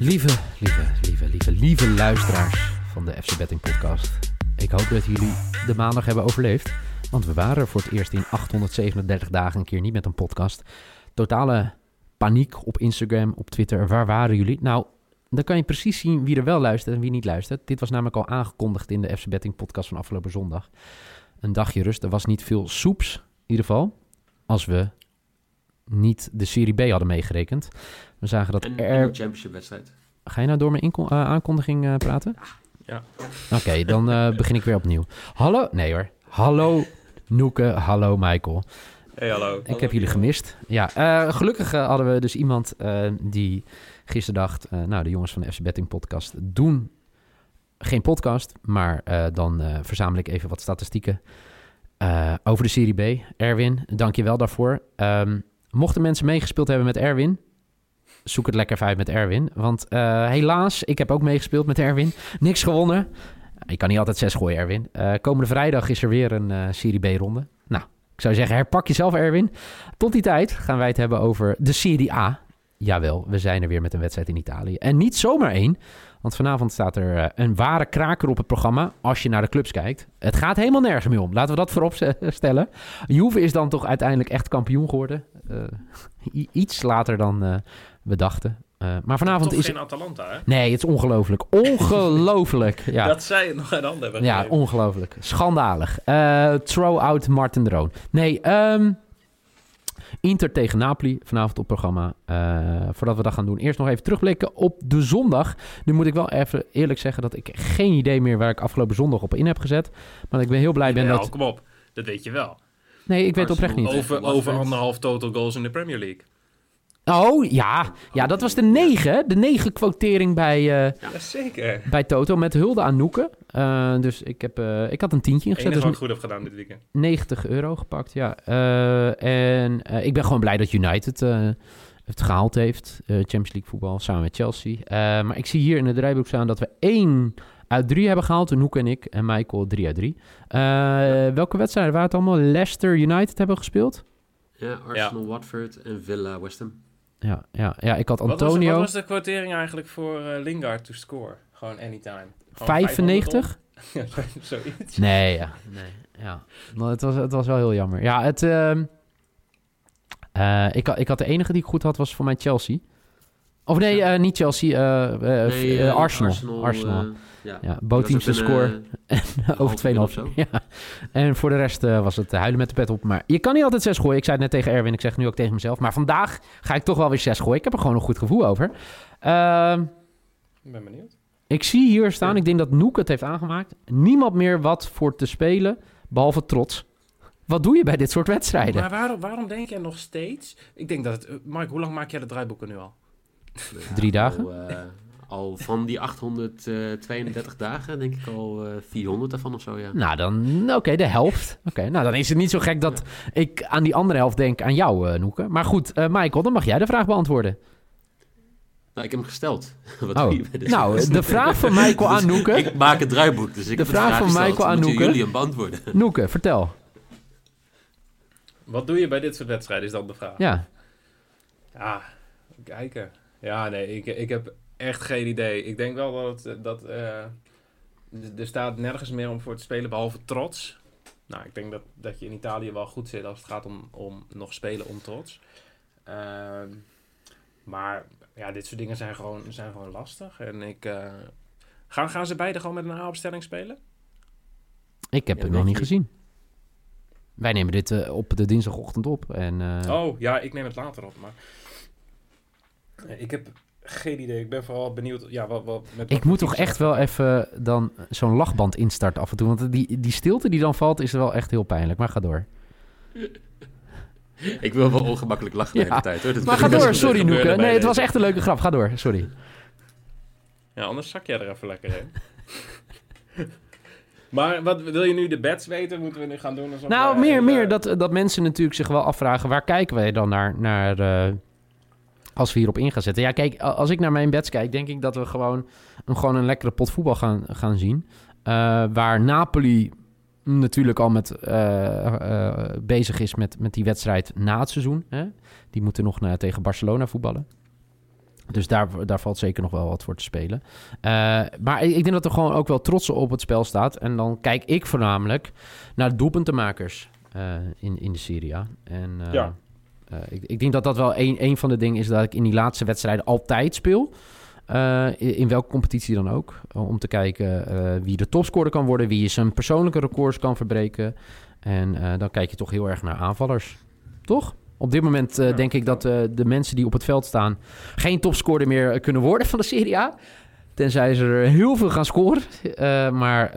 Lieve, lieve, lieve, lieve, lieve luisteraars van de FC Betting Podcast. Ik hoop dat jullie de maandag hebben overleefd. Want we waren voor het eerst in 837 dagen een keer niet met een podcast. Totale paniek op Instagram, op Twitter. Waar waren jullie? Nou, dan kan je precies zien wie er wel luistert en wie niet luistert. Dit was namelijk al aangekondigd in de FC Betting Podcast van afgelopen zondag. Een dagje rust. Er was niet veel soeps, in ieder geval. Als we niet de Serie B hadden meegerekend. We zagen dat En er... een championship wedstrijd. Ga je nou door mijn inko- eh, aankondiging eh, praten? Ja. Oké, dan eh, begin ik weer opnieuw. Hallo, nee hoor. Hallo Noeke, hallo Michael. Hey, hallo. Ik heb jullie gemist. Ja, eh, gelukkig hadden we dus iemand eh, die gisteren dacht... eh, nou, de jongens van de FC Betting podcast doen geen podcast... maar eh, dan eh, verzamel ik even wat statistieken eh, over de Serie B. Erwin, dank je wel daarvoor. Ehm, mochten mensen meegespeeld hebben met Erwin... zoek het lekker uit met Erwin. Want eh, helaas, ik heb ook meegespeeld met Erwin. Niks gewonnen. Je kan niet altijd zes gooien, Erwin. Eh, komende vrijdag is er weer een eh, Serie B-ronde. Nou, ik zou zeggen, herpak jezelf, Erwin. Tot die tijd gaan wij het hebben over de Serie A. Jawel, we zijn er weer met een wedstrijd in Italië. En niet zomaar één, want vanavond staat er eh, een ware kraker op het programma als je naar de clubs kijkt. Het gaat helemaal nergens meer om, laten we dat voorop stellen. Juve is dan toch uiteindelijk echt kampioen geworden. Eh, iets later dan eh, we dachten. Maar vanavond is... geen Atalanta, hè? Nee, het is ongelooflijk. Ongelooflijk. Ja. Dat zij nog een hand hebben Ja, ongelooflijk. Schandalig. Throw out Martin Droon. Nee, ehm Inter tegen Napoli vanavond op programma. Eh, voordat we dat gaan doen, eerst nog even terugblikken op de zondag. Nu moet ik wel even eerlijk zeggen dat ik geen idee meer waar ik afgelopen zondag op in heb gezet. Maar ik ben heel blij ben Jawel, dat... kom op. Dat weet je wel. Nee, ik weet oprecht niet. over- Over, anderhalf total goals in de Premier League. Oh, ja. Ja, dat was de negen. De negen quotering bij, eh, Jazeker. bij Toto met hulde aan Noeken. Eh, dus ik, heb, eh, ik had een tientje ingezet. Dus wat ik goed heb gedaan dit weekend. 90 euro gepakt, ja. Eh, en eh, ik ben gewoon blij dat United eh, het gehaald heeft. eh, Champions League voetbal, samen met Chelsea. Eh, maar ik zie hier in het draaiboek staan dat we 1 uit 3 hebben gehaald. Noek en ik en Michael 3 uit 3. Welke wedstrijden waren het allemaal? Leicester United hebben gespeeld? Ja, Arsenal, Watford en Villa, West Ham. Ja, ja, ja ik had Wat was, Antonio. wat was de quotering eigenlijk voor eh, Lingard to score? Gewoon anytime. Gewoon 95? 500 om? Zoiets. Nee, ja. Nee, ja. Maar het, was, het was wel heel jammer. Ja, het... ehm, eh, ik, had- ik had de enige die ik goed had, was voor mij Chelsea. Of nee, eh, niet Chelsea, eh, eh, Nee, Arsenal. Arsenal. eh, ja. ja, bootteams score over 2,5. half uur of Ja. En voor de rest eh, was het huilen met de pet op. Maar je kan niet altijd 6 gooien. Ik zei het net tegen Erwin, ik zeg het nu ook tegen mezelf. Maar vandaag ga ik toch wel weer 6 gooien. Ik heb er gewoon een goed gevoel over. Ehm, Ik ben benieuwd. Ik zie hier staan, Ja. ik denk dat Noek het heeft aangemaakt. Niemand meer wat voor te spelen, behalve trots. Wat doe je bij dit soort wedstrijden? Maar waarom, waarom denk jij nog steeds... Ik denk dat het... eh, Mark, hoe lang maak jij de draaiboeken nu al? ja, Drie dagen? Al, eh, al van die 832 dagen, denk ik al eh 400 daarvan of zo, ja. Nou, dan oké, de helft. Oké, nou dan is het niet zo gek dat ik aan die andere helft denk aan jou, eh Noeke. Maar goed, eh, Michael, dan mag jij de vraag beantwoorden. Nou, ik heb hem gesteld. Wat Oh, doe je bij dit nou, de vraag van Michael aan Noeke. Ik maak het draaiboek, dus ik De heb vraag vraag van gesteld. Michael aan Noeke. jullie hem beantwoorden? Noeke, vertel. Wat doe je bij dit soort wedstrijden, is dan de vraag. Ja, Ja, kijken. Ja, nee, ik, ik heb echt geen idee. Ik denk wel dat, het, dat eh, er staat nergens meer om voor te spelen, behalve trots. Nou, ik denk dat, dat je in Italië wel goed zit als het gaat om, om nog spelen om trots. Ehm, maar ja, dit soort dingen zijn gewoon, zijn gewoon lastig. En ik... eh, gaan, gaan ze beide gewoon met een A-opstelling spelen? ik heb Ja, het nog niet gezien. Wij nemen dit eh, op de dinsdagochtend op. En, eh, Oh, ja, ik neem het later op, maar... Ik heb geen idee. Ik ben vooral benieuwd... Ja, wat, wat, met Ik wat moet toch echt wel even dan zo'n lachband instarten af en toe. Want die, die stilte die dan valt is wel echt heel pijnlijk. Maar ga door. Ik wil wel ongemakkelijk lachen de Ja. hele tijd, hoor. Dat Maar ga door, sorry Noeke. Nee, het was echt een leuke grap. Ga door, sorry. Ja, anders zak jij er even lekker in. maar wat wil je nu de bets weten? Moeten we nu gaan doen? alsof Nou, we- meer, eh, meer dat, dat mensen natuurlijk zich wel afvragen... waar kijken wij dan naar, naar eh, als we hierop in gaan zetten? Ja, kijk, als ik naar mijn bets kijk... denk ik dat we gewoon een, gewoon een lekkere pot voetbal gaan, gaan zien. Eh, waar Napoli natuurlijk al met, eh, eh, bezig is met, met die wedstrijd na het seizoen. Hè? Die moeten nog naar, tegen Barcelona voetballen. Dus daar, daar valt zeker nog wel wat voor te spelen. Uh, maar ik denk dat er gewoon ook wel trots op het spel staat. En dan kijk ik voornamelijk naar de doelpuntenmakers uh, in, in de Serie A. En uh, Ja. ik, ik denk dat dat wel een, een van de dingen is dat ik in die laatste wedstrijden altijd speel. Uh, in, in welke competitie dan ook. Om te kijken uh, wie de topscorer kan worden, wie zijn persoonlijke records kan verbreken. En uh, dan kijk je toch heel erg naar aanvallers. Toch? Op dit moment ja, denk ik dat de mensen die op het veld staan geen topscorer meer kunnen worden van de Serie A. Tenzij ze er heel veel gaan scoren. maar,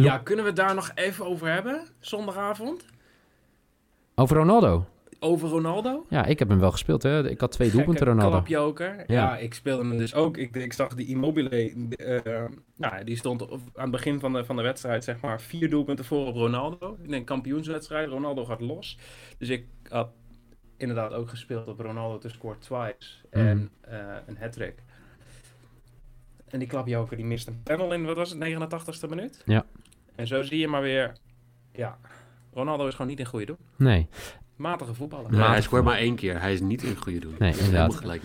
ja, kunnen we het daar nog even over hebben, zondagavond? Over Ronaldo? Over Ronaldo. Ja, ik heb hem wel gespeeld. Hè. Ik had twee doelpunten Ronaldo. Klapjoker. Ja. ja, ik speelde hem dus ook. Ik, ik zag die Immobile, uh, nou, die stond aan het begin van de, van de wedstrijd, zeg maar, vier doelpunten voor op Ronaldo. In een kampioenswedstrijd. Ronaldo gaat los. Dus ik had inderdaad ook gespeeld op Ronaldo te score twice. Mm. En uh, een hat-trick. En die klapjoker die mist een panel in, wat was het, 89ste minuut? Ja. En zo zie je maar weer, ja, Ronaldo is gewoon niet in goede doen. Nee. Matige voetballer. Nee, hij scoort maar één keer. Hij is niet in goede doen. Nee, inderdaad. gelijk.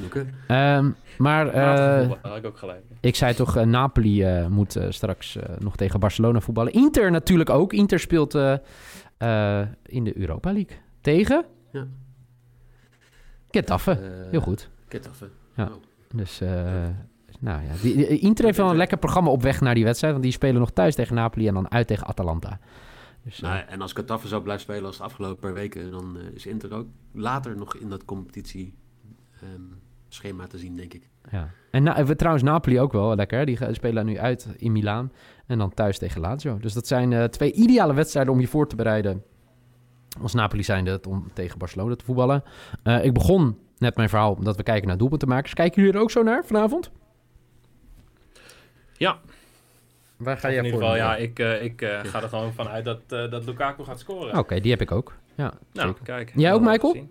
Um, maar uh, ik, ook gelijk. ik zei toch, uh, Napoli uh, moet straks nog tegen Barcelona voetballen. Inter natuurlijk ook. Inter speelt in de Europa League. Tegen? Ja. Getafe. Heel goed. Getafe. Ja. Oh. Dus, nou ja. Die, die, Inter heeft wel een lekker programma op weg naar die wedstrijd. Want die spelen nog thuis tegen Napoli en dan uit tegen Atalanta. Dus, nou, en als Getafe zo blijft spelen als de afgelopen weken, dan uh, is Inter ook later nog in dat competitie um, schema te zien, denk ik. Ja. En na, trouwens Napoli ook wel lekker. Die spelen nu uit in Milaan en dan thuis tegen Lazio. Dus dat zijn uh, twee ideale wedstrijden om je voor te bereiden. Als Napoli zijnde om tegen Barcelona te voetballen. Uh, ik begon net mijn verhaal omdat we kijken naar doelpuntenmakers. Kijken jullie er ook zo naar vanavond? Ja, Waar ga je in ieder voor? geval, ja, ik, uh, ik uh, ga er gewoon vanuit dat, uh, dat Lukaku gaat scoren. Oké, okay, die heb ik ook. Ja, nou, zeker. kijk. Jij ook, Michael?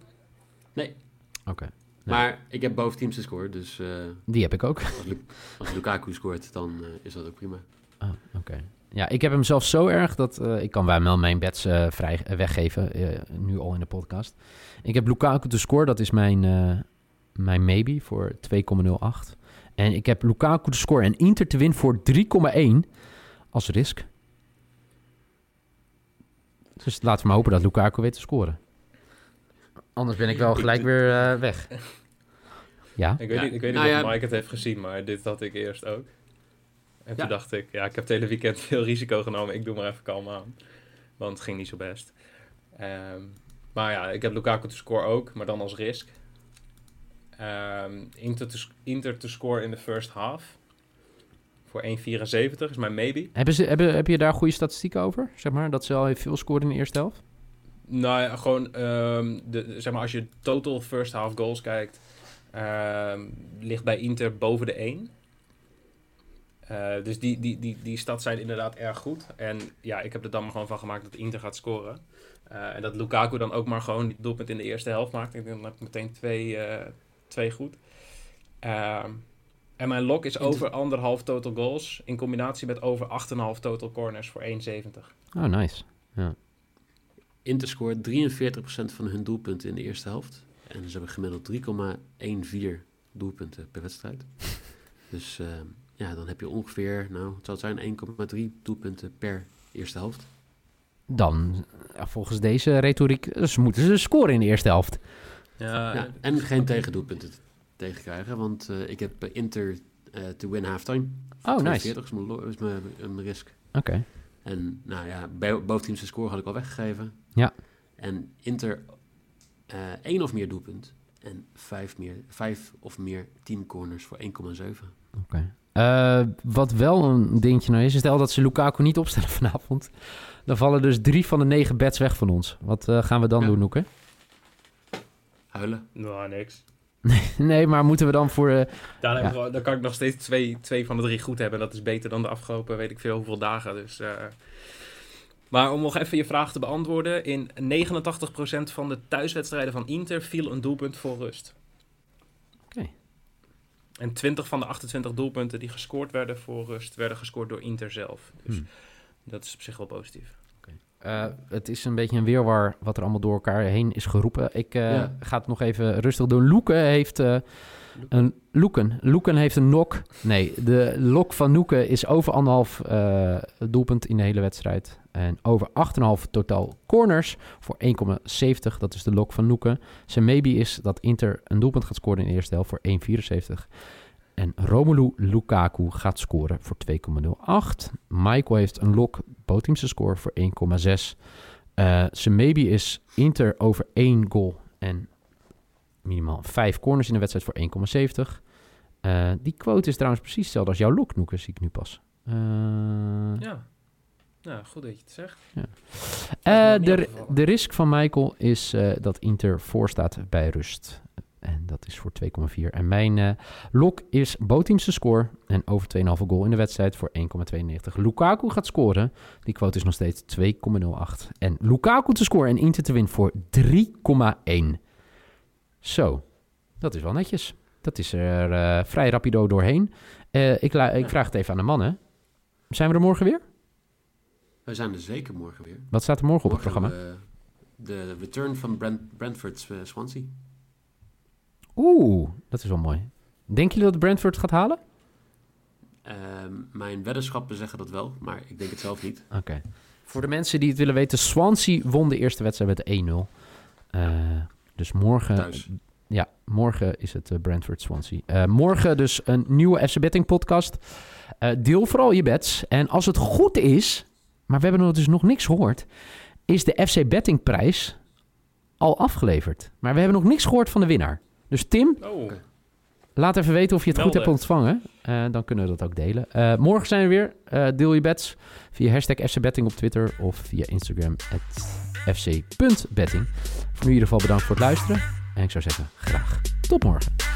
Nee. Oké. Okay. Nee. Maar ik heb boven teams gescoord, dus... die heb ik ook. Als, Lu als Lukaku scoort, dan is dat ook prima. Ah, oké. Okay. Ja, ik heb hem zelf zo erg dat... ik kan wel mijn bets vrij weggeven, nu al in de podcast. Ik heb Lukaku te score, dat is mijn, mijn maybe voor 2,08. En ik heb Lukaku te score en Inter te win voor 3,1 als risk. Dus laten we maar hopen dat Lukaku weet te scoren. Anders ben ik wel gelijk weer uh, weg. Ja? Ik weet niet, ik weet niet nou, of ja. Mike het heeft gezien, maar dit had ik eerst ook. En toen dacht ik, ja, ik heb het hele weekend veel risico genomen. Ik doe maar even kalm aan. Want het ging niet zo best. Um, maar ja, ik heb Lukaku te score ook, maar dan als risk. Um, Inter, te, Inter te score in de first half. Voor 1,74 is mijn maybe. Hebben ze, hebben, heb je daar goede statistieken over? Zeg maar, dat ze al veel scoren in de eerste helft? Nou ja, gewoon, um, de, zeg maar, als je total first half goals kijkt, um, ligt bij Inter boven de 1. Uh, dus die, die, die, die stats zijn inderdaad erg goed. En ja, ik heb er dan maar gewoon van gemaakt dat Inter gaat scoren. Uh, en dat Lukaku dan ook maar gewoon die doelpunt in de eerste helft maakt. Ik denk dan heb ik meteen twee, uh, twee goed. Um, en mijn lock is over anderhalf total goals in combinatie met over 8,5 total corners voor 1,70. Oh, nice. Ja. Inter scoort 43% van hun doelpunten in de eerste helft. En ze hebben gemiddeld 3,14 doelpunten per wedstrijd. dus uh, ja, dan heb je ongeveer, nou, het zou zijn 1,3 doelpunten per eerste helft. Dan, ja, volgens deze retoriek, dus moeten ze scoren in de eerste helft. Ja, ja en geen tegendoelpunten tegenkrijgen. Want uh, ik heb Inter uh, to win halftime. Oh, 42 nice. is mijn, is mijn risk. Oké. Okay. En nou ja, boventeamse score had ik al weggegeven. Ja. En Inter uh, één of meer doelpunt. En vijf, meer, vijf of meer team corners voor 1,7. Oké. Okay. Uh, wat wel een dingetje nou is, stel dat ze Lukaku niet opstellen vanavond. Dan vallen dus drie van de negen bets weg van ons. Wat uh, gaan we dan ja. doen, Noeke? Huilen? Nou, niks. nee, maar moeten we dan voor... Uh, dan, ja. we, dan kan ik nog steeds twee, twee van de drie goed hebben. En dat is beter dan de afgelopen, weet ik veel, hoeveel dagen. Dus, uh, maar om nog even je vraag te beantwoorden. In 89% van de thuiswedstrijden van Inter viel een doelpunt voor rust. Oké. Okay. En 20 van de 28 doelpunten die gescoord werden voor rust, werden gescoord door Inter zelf. Dus hmm. dat is op zich wel positief. Uh, het is een beetje een weerwar wat er allemaal door elkaar heen is geroepen. Ik uh, ja. ga het nog even rustig doen. Loeke heeft uh, Een Loeken. Loeken heeft een nok. Nee, de lok van Noeken is over anderhalf eh, doelpunt in de hele wedstrijd. En over 8,5 totaal corners voor 1,70. Dat is de lok van Noeken. Zijn maybe is dat Inter een doelpunt gaat scoren in de eerste helft voor 1,74. En Romelu Lukaku gaat scoren voor 2,08. Michael heeft een lok bootteamse score voor 1,6. Eh zijn maybe is Inter over 1 goal en minimaal 5 corners in de wedstrijd voor 1,70. Eh, die quote is trouwens precies hetzelfde als jouw lok, Noeke, zie ik nu pas. Eh, Ja. Ja, goed dat je het zegt. eh, me niet de, de risk van Michael is eh, dat Inter voorstaat bij rust. En dat is voor 2,4. En mijn eh, lok is bootteamse score en over 2,5 goal in de wedstrijd voor 1,92. Lukaku gaat scoren. Die quote is nog steeds 2,08. En Lukaku te scoren en Inter te winnen voor 3,1. Zo, dat is wel netjes. Dat is er eh, vrij rapido doorheen. Eh, ik, ik vraag het even aan de mannen. Zijn we er morgen weer? Wij zijn er zeker morgen weer. Wat staat er morgen op het programma? we de return van Brent, Brentford Swansea. Oeh, dat is wel mooi. Denken jullie dat Brentford gaat halen? Ehm, mijn weddenschappen zeggen dat wel, maar ik denk het zelf niet. Oké. Voor de mensen die het willen weten, Swansea won de eerste wedstrijd met 1-0. Eh, dus morgen, Thuis. ja, morgen is het eh, Brentford Swansea. Eh, morgen dus een nieuwe FC Betting podcast. Deel vooral je bets. En als het goed is, maar we hebben nog dus nog niks gehoord, is de FC Betting prijs al afgeleverd. Maar we hebben nog niks gehoord van de winnaar. Dus Tim, Oh. Laat even weten of je het goed hebt ontvangen. Eh, dan kunnen we dat ook delen. Eh, morgen zijn we weer. Eh, deel je bets via hashtag FCBetting op Twitter of via Instagram fc.betting. Voor nu in ieder geval bedankt voor het luisteren. En ik zou zeggen, graag tot morgen.